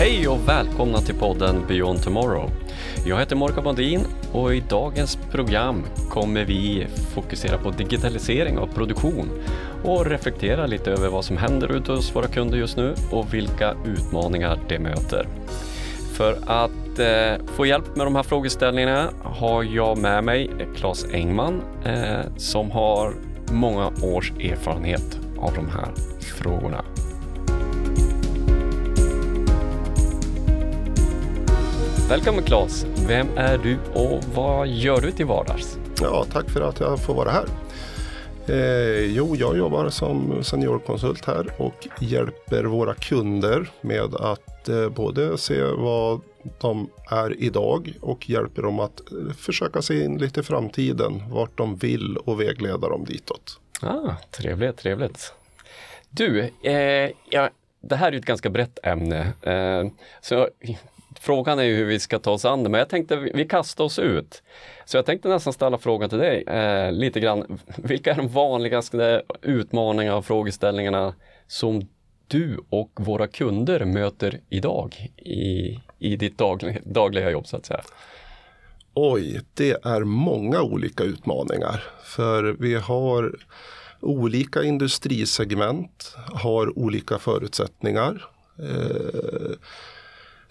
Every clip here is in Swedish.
Hej och välkomna till podden Beyond Tomorrow. Jag heter Morgan Bandin och i dagens program kommer vi fokusera på digitalisering av produktion och reflektera lite över vad som händer ute hos våra kunder just nu och vilka utmaningar det möter. För att eh, få hjälp med de här frågeställningarna har jag med mig Claes Engman eh, som har många års erfarenhet av de här frågorna. Välkommen Claes! Vem är du och vad gör du till vardags? Ja, tack för att jag får vara här. Eh, jo, jag jobbar som seniorkonsult här och hjälper våra kunder med att eh, både se vad de är idag och hjälper dem att eh, försöka se in lite i framtiden, vart de vill och vägleda dem ditåt. Ah, trevligt, trevligt. Du, eh, ja, det här är ett ganska brett ämne. Eh, så frågan är ju hur vi ska ta oss an det, men jag tänkte vi kastar oss ut. Så jag tänkte nästan ställa frågan till dig eh, lite grann. Vilka är de vanligaste utmaningarna och frågeställningarna som du och våra kunder möter idag i, i ditt dagliga, dagliga jobb så att säga? Oj, det är många olika utmaningar. För vi har olika industrisegment, har olika förutsättningar. Eh, Eh,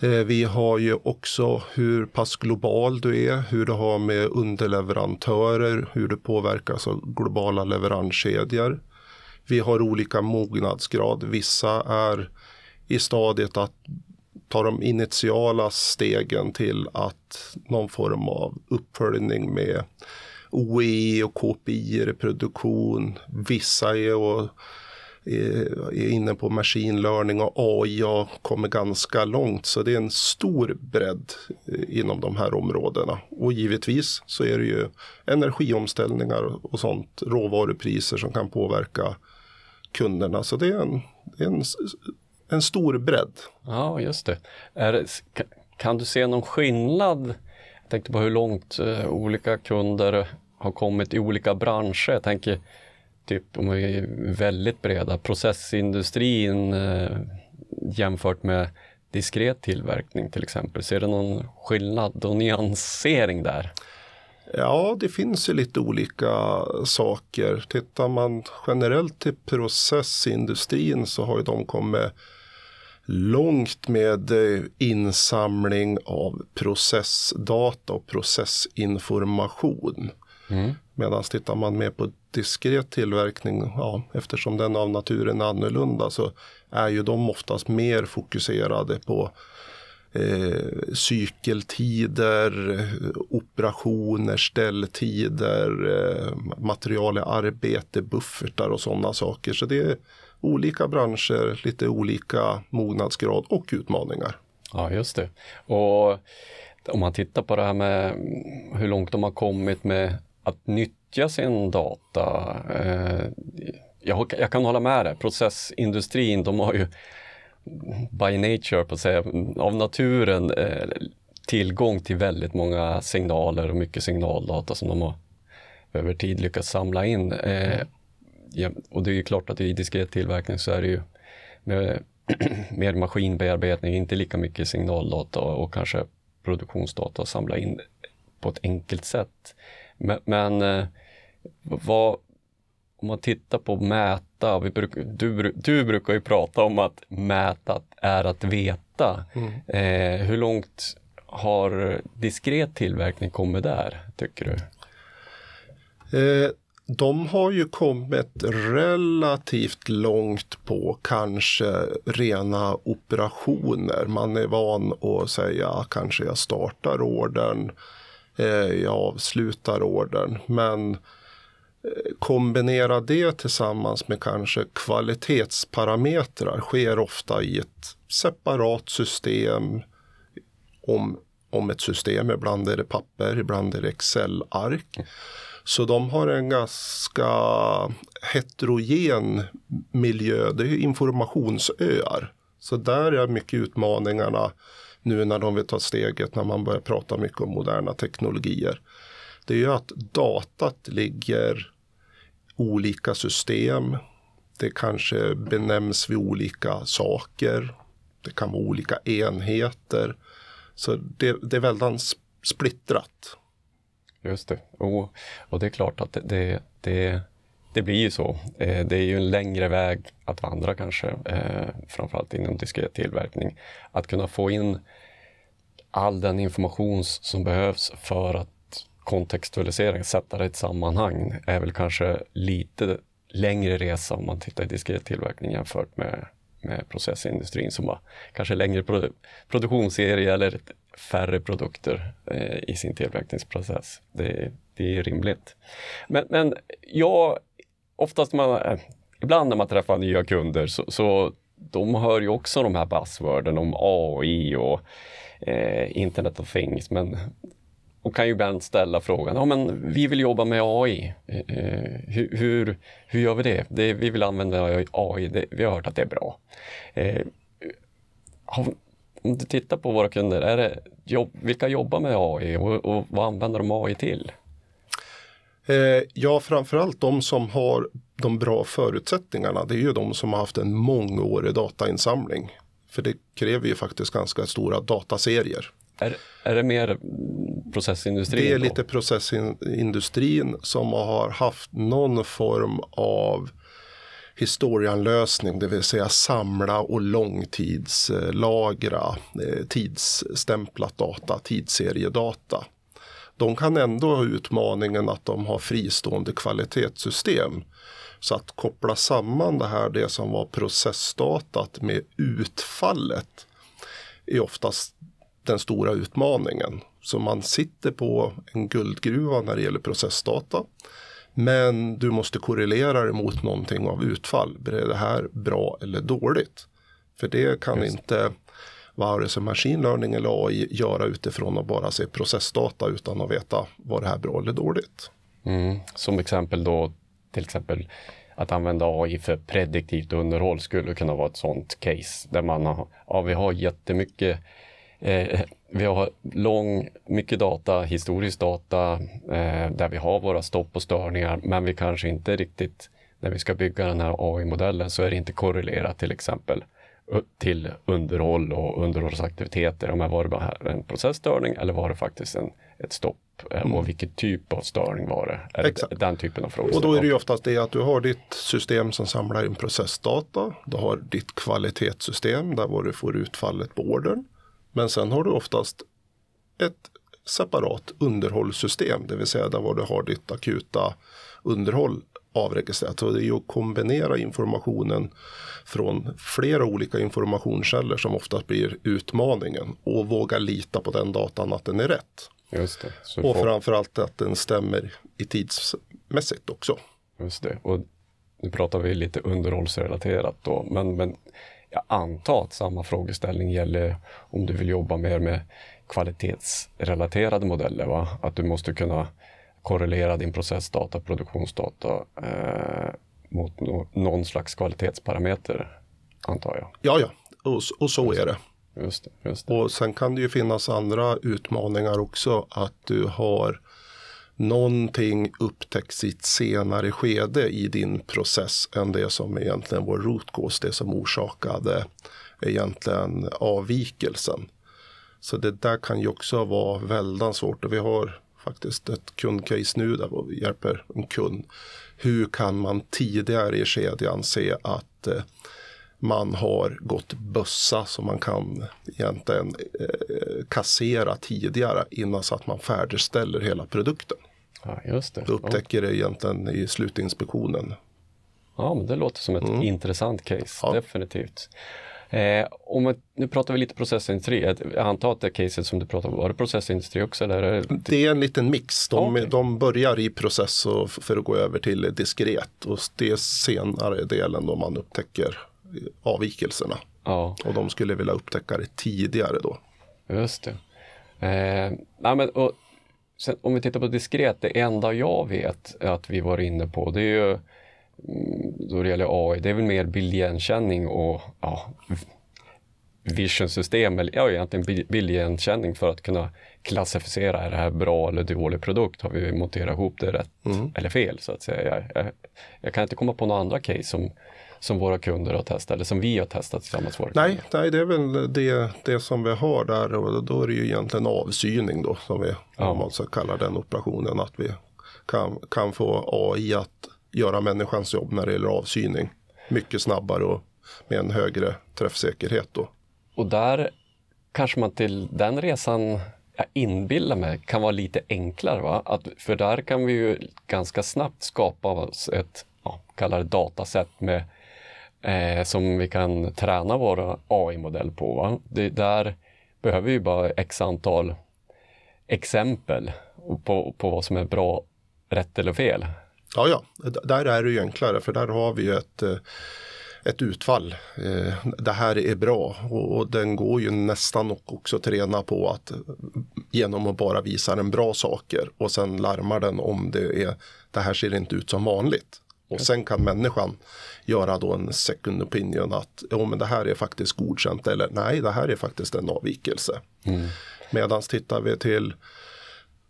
Eh, vi har ju också hur pass global du är, hur du har med underleverantörer, hur du påverkas av globala leveranskedjor. Vi har olika mognadsgrad. Vissa är i stadiet att ta de initiala stegen till att någon form av uppföljning med OE och KPI i produktion. Vissa är och är inne på machine learning och AI och kommer ganska långt. Så det är en stor bredd eh, inom de här områdena. Och givetvis så är det ju energiomställningar och sånt, råvarupriser som kan påverka kunderna. Så det är en, en, en stor bredd. Ja, just det. Är, Kan du se någon skillnad? Jag tänkte på hur långt eh, olika kunder har kommit i olika branscher. Jag tänker typ, om vi är väldigt breda, processindustrin eh, jämfört med diskret tillverkning till exempel. Ser du någon skillnad och nyansering där? Ja, det finns ju lite olika saker. Tittar man generellt till processindustrin så har ju de kommit långt med eh, insamling av processdata och processinformation. Mm. Medan tittar man mer på diskret tillverkning, ja, eftersom den av naturen är annorlunda så är ju de oftast mer fokuserade på eh, cykeltider, operationer, ställtider, eh, material i arbete, buffertar och sådana saker. Så det är olika branscher, lite olika mognadsgrad och utmaningar. Ja, just det. Och om man tittar på det här med hur långt de har kommit med att nyttja sin data. Eh, jag, jag, kan hålla med dig, processindustrin de har ju by nature, på att säga, av naturen eh, tillgång till väldigt många signaler och mycket signaldata som de har över tid lyckats samla in. Mm ja, och det är ju klart att i diskret tillverkning så är det ju med mer maskinbearbetning, inte lika mycket signaldata och, kanske produktionsdata att samla in på ett enkelt sätt. Men, men eh, vad, om man tittar på mäta, vi bruk, du, du brukar ju prata om att mäta är att veta. Mm. Eh, hur långt har diskret tillverkning kommit där, tycker du? Eh, de har ju kommit relativt långt på kanske rena operationer. Man är van att säga ah, kanske jag startar ordern Eh, jag avslutar ordern. Men eh, kombinera det tillsammans med kanske kvalitetsparametrar sker ofta i ett separat system om, om ett system. Ibland är det papper, ibland är det Excel-ark. Så de har en ganska heterogen miljö. Det är informationsöar. Så där är mycket utmaningarna nu när de vill ta steget när man börjar prata mycket om moderna teknologier. Det är ju att datat ligger olika system. Det kanske benämns vid olika saker. det kan vara olika enheter. Så det, det är väldigt splittrat. Just det, och, och det är klart att det, det, det, det blir ju så. Eh, det är ju en längre väg att vandra kanske, eh, framförallt inom diskret tillverkning. Att kunna få in all den information som behövs för att kontextualisera, sätta det i ett sammanhang, är väl kanske lite längre resa om man tittar i diskret tillverkning jämfört med, med processindustrin som har kanske längre produ produktionsserie eller färre produkter eh, i sin tillverkningsprocess. Det, det är rimligt. Men, men jag, oftast man, eh, ibland när man träffar nya kunder så, så de hör ju också de här buzzworden om AI och eh, Internet of Things. Men, och kan ju ibland ställa frågan, ja men vi vill jobba med AI. Eh, hur, hur, hur, gör vi det? det? Vi vill använda AI, det, vi har hört att det är bra. Eh, om du tittar på våra kunder, är det jobb, vilka jobbar med AI och, och vad använder de AI till? Eh, ja, framförallt de som har de bra förutsättningarna. Det är ju de som har haft en mångårig datainsamling. För det kräver ju faktiskt ganska stora dataserier. Är, är det mer processindustrin? Det är lite processindustrin som har haft någon form av historianlösning, det vill säga samla och långtidslagra eh, tidsstämplat data, tidsseriedata. De kan ändå ha utmaningen att de har fristående kvalitetssystem. Så att koppla samman det här, det som var processdatat med utfallet är oftast den stora utmaningen. Så man sitter på en guldgruva när det gäller processdata. Men du måste korrelera det mot någonting av utfall. Är det här bra eller dåligt? För det kan Just. inte vare sig machine learning eller AI göra utifrån att bara se processdata utan att veta var det här bra eller dåligt. Mm. Som exempel då till exempel att använda AI för prediktivt underhåll skulle kunna vara ett sånt case där man har, ja, vi har jättemycket eh, vi har lång, mycket data, historisk data eh, där vi har våra stopp och störningar men vi kanske inte riktigt, när vi ska bygga den här AI-modellen så är det inte korrelerat till exempel till underhåll och underhållsaktiviteter. Om det var det en processstörning eller var det faktiskt en, ett stopp? Eh, mm. Och vilken typ av störning var det? Exakt. den typen av frågor? Och då är det ju oftast det att du har ditt system som samlar in processdata. Du har ditt kvalitetssystem där du får utfallet på ordern. Men sen har du oftast ett separat underhållssystem, det vill säga där var du har ditt akuta underhåll avregistrerat. Så det är ju att kombinera informationen från flera olika informationskällor som oftast blir utmaningen och våga lita på den datan att den är rätt. Just det. och framförallt att den stämmer i tidsmässigt också. Just det. Och nu pratar vi lite underhållsrelaterat då, men, men jag antar att samma frågeställning gäller om du vill jobba mer med kvalitetsrelaterade modeller. Va? Att du måste kunna korrelera din processdata, produktionsdata eh, mot no någon slags kvalitetsparameter, antar jag. Ja, ja, och, och så är det. Just det, just det. Och sen kan det ju finnas andra utmaningar också. Att du har någonting upptäcks i ett senare skede i din process än det som egentligen var root cause, det som orsakade egentligen avvikelsen. Så det där kan ju också vara väldigt svårt och vi har faktiskt ett kundcase nu där vi hjälper en kund. Hur kan man tidigare i kedjan se att eh, man har gått bössa som man kan egentligen eh, kassera tidigare innan så att man färdigställer hela produkten. Ja, just det. Då upptäcker det egentligen i slutinspektionen. Ja, men det låter som ett mm. intressant case, ja. definitivt. Eh, om nu pratar vi lite processindustri. Jag antar att det caset som du pratar om, var det processindustri också? Eller är det... det är en liten mix. De, okay. de börjar i process för att gå över till diskret och det är senare delen då man upptäcker avvikelserna. Ja. Och de skulle vilja upptäcka det tidigare då. Just det. Eh, nej men, och Sen, om vi tittar på diskret, det enda jag vet att vi var inne på det är ju mm, då det gäller AI, det är väl mer bildigenkänning och ja, visionsystem, eller ja, egentligen bildigenkänning för att kunna klassificera, är det här bra eller dålig produkt? Har vi monterat ihop det rätt mm. eller fel så att säga? Jag, jag, jag, kan inte komma på några andra case som, som våra kunder har testat eller som vi har testat tillsammans med våra nej, kunder? Nej, det är väl det, det som vi har där och då är det ju egentligen avsyning då som vi ja. om man ska kalla den operationen. Att vi kan, kan få AI att göra människans jobb när det gäller avsyning mycket snabbare och med en högre träffsäkerhet då. Och där kanske man till den resan jag inbillar mig kan vara lite enklare. Va? Att, för där kan vi ju ganska snabbt skapa oss ett, ja, kallar det dataset med, eh, som vi kan träna vår AI-modell på. Va? Det, där behöver vi bara x antal exempel på, på vad som är bra, rätt eller fel. Ja, ja, där är det ju enklare för där har vi ett eh, ett utfall. Eh, det här är bra och, den går ju nästan också att träna på att genom att bara visa den bra saker och sen larmar den om det är det här ser inte ut som vanligt. Och sen kan människan göra då en second opinion att oh, men det här är faktiskt godkänt eller nej det här är faktiskt en avvikelse. Mm. Medan tittar vi till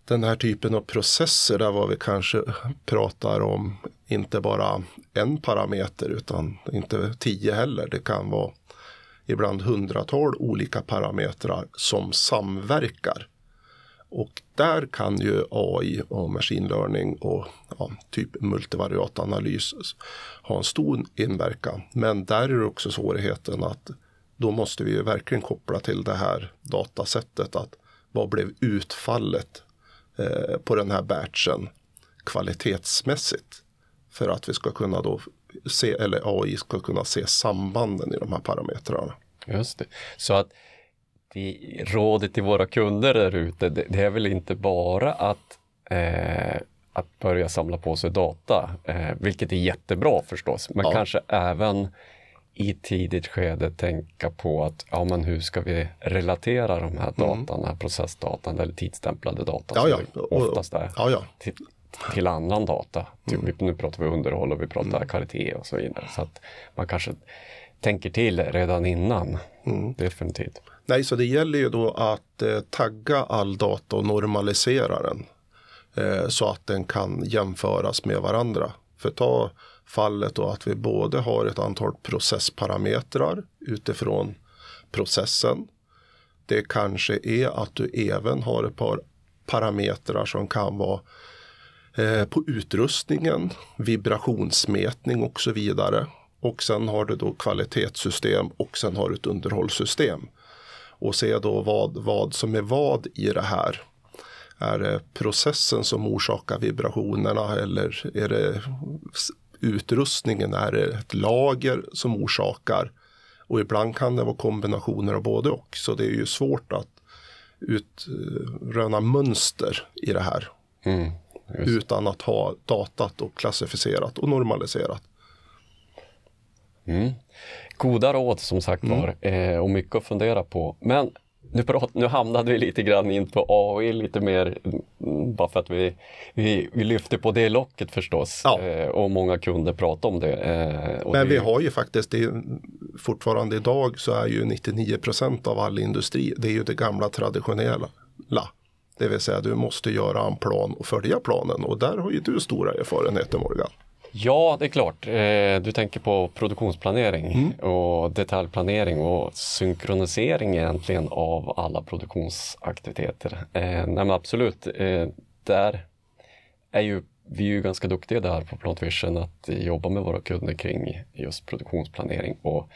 den här typen av processer där vad vi kanske pratar om inte bara en parameter utan inte tio heller. Det kan vara ibland hundratal olika parametrar som samverkar. Och där kan ju AI och machine learning och ja, typ multivariatanalys ha en stor inverkan. Men där är det också svårigheten att då måste vi ju verkligen koppla till det här datasättet. att Vad blev utfallet eh, på den här batchen kvalitetsmässigt? För att vi ska kunna då se, eller AI ska kunna se sambanden i de här parametrarna. Just det. Så att det, rådet till våra kunder där ute, det, det, är väl inte bara att, eh, att börja samla på sig data, eh, vilket är jättebra förstås, men ja. kanske även i tidigt skede tänka på att ja, men hur ska vi relatera de här datan, mm. här processdatan eller tidsstämplade datan ja, ja. som oftast är ja, ja. Till, till annan data. Typ, mm. Nu pratar vi underhåll och vi pratar mm. kvalitet och så vidare. Så att man kanske tänker till redan innan. Mm. Definitivt. Nej, så det gäller ju då att eh, tagga all data och normalisera den. Eh, så att den kan jämföras med varandra. För ta fallet då att vi både har ett antal processparametrar utifrån processen. Det kanske är att du även har ett par parametrar som kan vara Eh, på utrustningen, vibrationsmätning och så vidare. Och sen har du då kvalitetssystem och sen har du ett underhållssystem. Och se då vad, vad som är vad i det här. Är det processen som orsakar vibrationerna eller är det utrustningen? Är det ett lager som orsakar? Och ibland kan det vara kombinationer av både och. Så det är ju svårt att utröna mönster i det här. Mm. Utan att ha datat och klassificerat och normaliserat. Mm. Goda råd som sagt mm. var mm. eh, och mycket att fundera på. Men nu, prat, nu hamnade vi lite grann in på AI lite mer mm, bara för att vi, vi, vi lyfter på det locket förstås ja. eh, och många kunder pratar om det. Eh, Men vi har ju faktiskt det, fortfarande idag så är ju 99% av all industri det är ju det gamla traditionella. Det vill säga du måste göra en plan och följa planen och där har ju du stora erfarenheter Morgan. Ja, det är klart. Eh, du tänker på produktionsplanering mm. och detaljplanering och synkronisering egentligen av alla produktionsaktiviteter. Eh, nej absolut, eh, där är ju vi är ju ganska duktiga där på Plant Vision att jobba med våra kunder kring just produktionsplanering och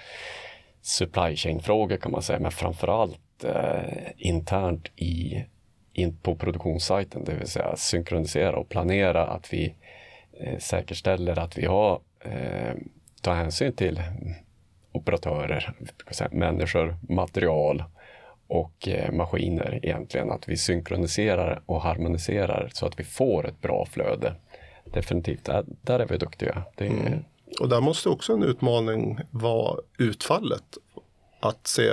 supply chain-frågor kan man säga, men framförallt eh, internt i in på produktionssajten, det vill säga synkronisera och planera att vi säkerställer att vi har eh, tar hänsyn till operatörer, människor, material och eh, maskiner egentligen. Att vi synkroniserar och harmoniserar så att vi får ett bra flöde. Definitivt, där, där är vi duktiga. Det, mm. Och där måste också en utmaning vara utfallet. Att se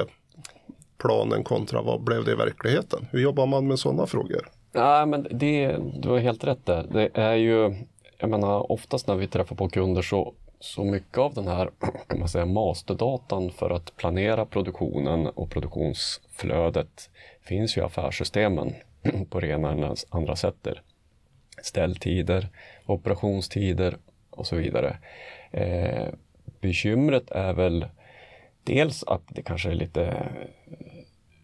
planen kontra vad blev det i verkligheten? Hur jobbar man med sådana frågor? Ja, men det, du har helt rätt där. Det är ju, jag menar oftast när vi träffar på kunder så, så mycket av den här kan man säga, masterdatan för att planera produktionen och produktionsflödet finns ju i affärssystemen på rena eller andra sätt. Ställtider, operationstider och så vidare. Eh, bekymret är väl dels att det kanske är lite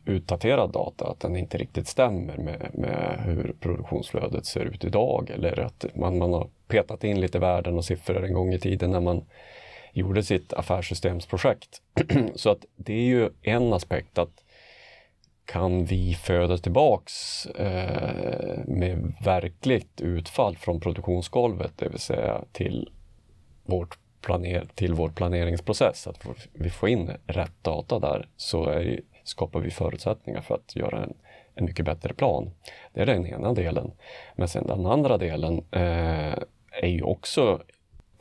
utdaterad data, att den inte riktigt stämmer med, med hur produktionsflödet ser ut idag. Eller att man, man har petat in lite värden och siffror en gång i tiden när man gjorde sitt affärssystemsprojekt. Så att det är ju en aspekt att kan vi föda tillbaks eh, med verkligt utfall från produktionsgolvet, det vill säga till, vårt planer till vår planeringsprocess, att vi får in rätt data där, så är, skapar vi förutsättningar för att göra en, en mycket bättre plan. Det är den ena delen. Men sen den andra delen eh, är ju också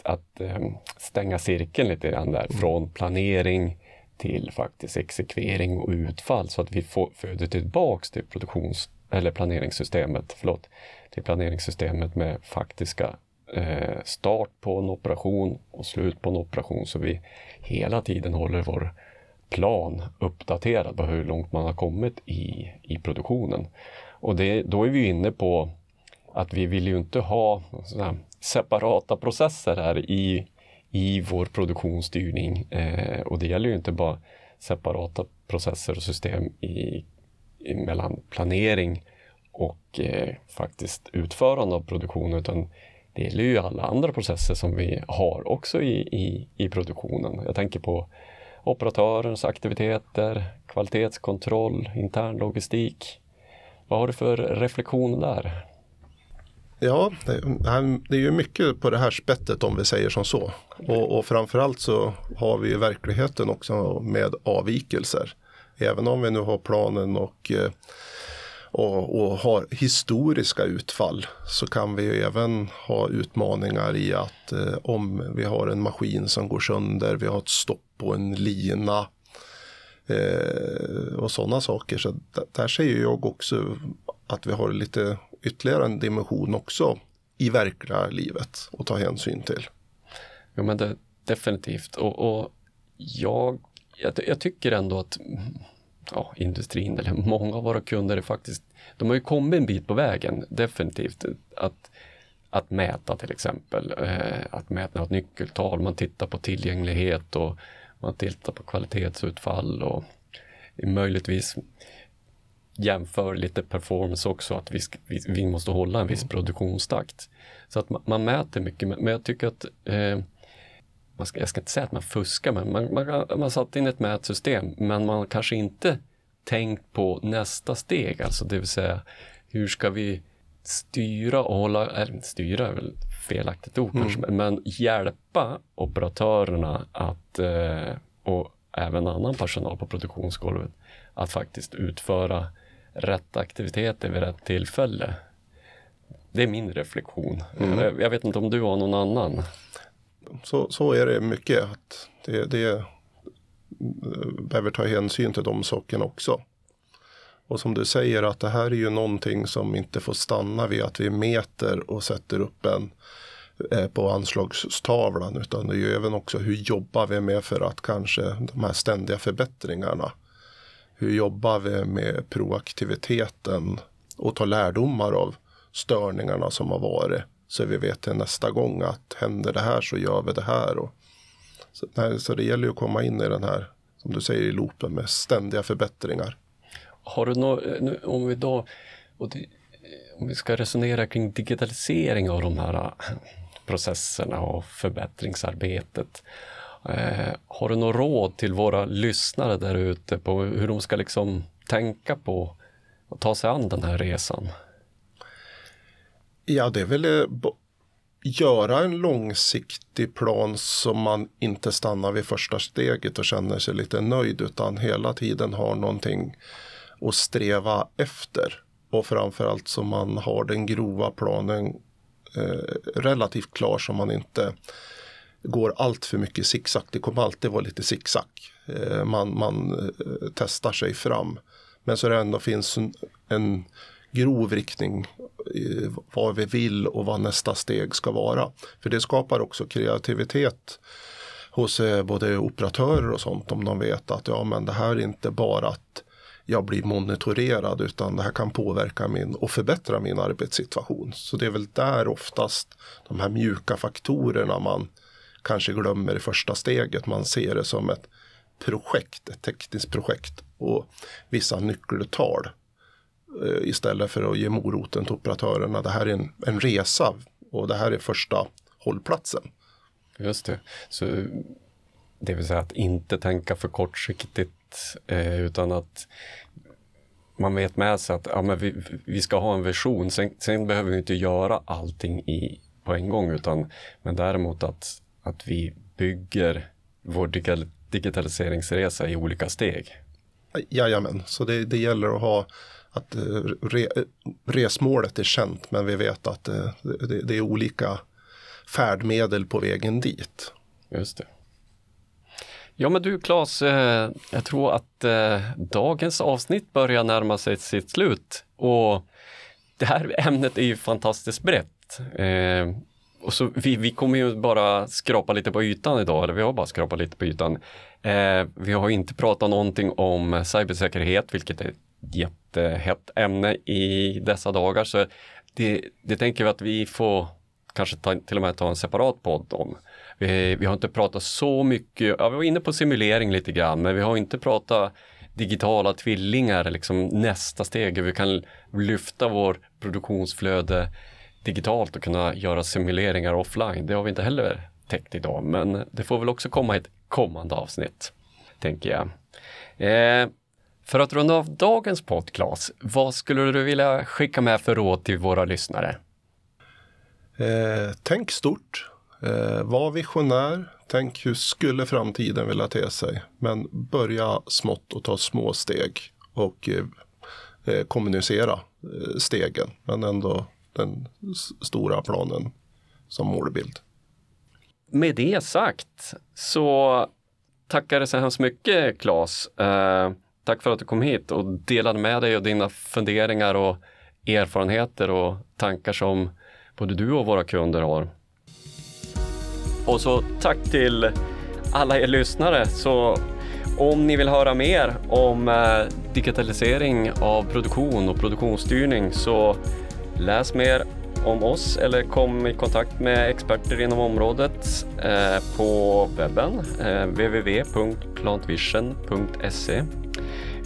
att eh, stänga cirkeln lite grann där, mm. från planering till faktiskt exekvering och utfall så att vi får, föder tillbaks till produktions eller planeringssystemet, förlåt, till planeringssystemet med faktiska eh, start på en operation och slut på en operation så vi hela tiden håller vår plan uppdaterad på hur långt man har kommit i, i produktionen. Och det, då är vi inne på att vi vill ju inte ha separata processer här i, i vår produktionsstyrning. Eh, och det gäller ju inte bara separata processer och system i, i mellan planering och eh, faktiskt utförande av produktion utan det gäller ju alla andra processer som vi har också i, i, i produktionen. Jag tänker på operatörens aktiviteter, kvalitetskontroll, intern logistik. Vad har du för reflektion där? Ja, det är ju mycket på det här spettet om vi säger som så. Och, och framförallt så har vi ju verkligheten också med avvikelser. Även om vi nu har planen och, eh, och, och har historiska utfall så kan vi ju även ha utmaningar i att eh, om vi har en maskin som går sönder, vi har ett stopp på en lina eh, och sådana saker. Så där ser jag också att vi har lite ytterligare en dimension också i verkliga livet att ta hänsyn till. Jo men det, definitivt och, och jag, jag, jag, tycker ändå att ja, industrin eller många av våra kunder är faktiskt, de har ju kommit en bit på vägen definitivt. Att, att mäta till exempel, eh, att mäta ett nyckeltal, man tittar på tillgänglighet och man tittar på kvalitetsutfall och möjligtvis jämför lite performance också, att vi, vi, vi måste hålla en viss mm. produktionstakt. Så att man, man, mäter mycket, men jag tycker att eh, man ska, jag ska inte säga att man fuskar, men man, man, man har satt in ett mätsystem, men man kanske inte tänkt på nästa steg, alltså det vill säga hur ska vi styra och hålla, eller styra är väl felaktigt ord mm. kanske, men hjälpa operatörerna att, eh, och även annan personal på produktionsgolvet att faktiskt utföra rätt aktiviteter vid rätt tillfälle. Det är min reflektion. Mm. Jag, jag, vet inte om du har någon annan? Så, så är det mycket. Att det, det eh, behöver ta hänsyn till de sakerna också. Och som du säger att det här är ju någonting som inte får stanna vid att vi mäter och sätter upp en eh, på anslagstavlan utan det är ju även också hur jobbar vi med för att kanske de här ständiga förbättringarna hur jobbar vi med proaktiviteten och tar lärdomar av störningarna som har varit. Så vi vet till nästa gång att händer det här så gör vi det här. Och, så, nej, så det gäller ju att komma in i den här, som du säger, i loopen med ständiga förbättringar. Har du något, om vi då, det, om vi ska resonera kring digitalisering av de här äh, processerna och förbättringsarbetet. Eh, har du något råd till våra lyssnare där ute på hur de ska liksom tänka på att ta sig an den här resan? Ja, det är väl eh, att göra en långsiktig plan som man inte stannar vid första steget och känner sig lite nöjd utan hela tiden har någonting att sträva efter. Och framförallt så man har den grova planen eh, relativt klar så man inte går allt för mycket zigzag. Det kommer alltid vara lite zigzag. Eh, man, man eh, testar sig fram. Men så det ändå finns en, en grov riktning eh, vad vi vill och vad nästa steg ska vara. För det skapar också kreativitet hos eh, både operatörer och sånt om de vet att ja men det här är inte bara att jag blir monitorerad utan det här kan påverka min och förbättra min arbetssituation. Så det är väl där oftast de här mjuka faktorerna man kanske glömmer i första steget. Man ser det som ett projekt, ett tekniskt projekt och vissa nyckeltal istället för att ge moroten till operatörerna. Det här är en, en resa och det här är första hållplatsen. Just det. Så det vill säga att inte tänka för kortsiktigt eh, utan att man vet med sig att ja, men vi, vi ska ha en vision. Sen, sen behöver vi inte göra allting i, på en gång utan men däremot att, att vi bygger vår digitaliseringsresa i olika steg. Jajamän, så det, det gäller att ha att eh, re, resmålet är känt men vi vet att eh, det, det är olika färdmedel på vägen dit. Just det. Ja men du Claes, eh, jag tror att dagens avsnitt börjar närma sig sitt slut och det här ämnet är ju fantastiskt brett. Och så vi, vi kommer ju bara skrapa lite på ytan idag, eller vi har bara skrapat lite på ytan. Eh, vi har inte pratat någonting om cybersäkerhet, vilket är ett jättehett ämne i dessa dagar. Så det, det tänker vi att vi får kanske ta, till och med ta en separat podd om. Vi, vi har inte pratat så mycket, ja, vi var inne på simulering lite grann, men vi har inte pratat digitala tvillingar, liksom nästa steg, hur vi kan lyfta vår produktionsflöde digitalt och kunna göra simuleringar offline. Det har vi inte heller täckt idag, men det får väl också komma i ett kommande avsnitt, tänker jag. Eh, för att runda av dagens podd, Claes, vad skulle du vilja skicka med för råd till våra lyssnare? Eh, tänk stort. Eh, var visionär. Tänk hur skulle framtiden vilja te sig? Men börja smått och ta små steg och eh, eh kommunicera eh, stegen. Men ändå den stora planen som målbild. Med det sagt så tackar jag så hemskt mycket Claes. Tack för att du kom hit och delade med dig av dina funderingar och erfarenheter och tankar som både du och våra kunder har. Och så tack till alla er lyssnare. Så om ni vill höra mer om eh, digitalisering av produktion och produktionsstyrning så läs mer om oss eller kom i kontakt med experter inom området eh, på webben eh, www.plantvision.se.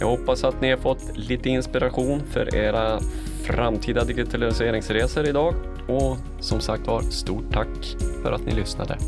Jag hoppas att ni har fått lite inspiration för era framtida digitaliseringsresor idag och som sagt var, stort tack för att ni lyssnade.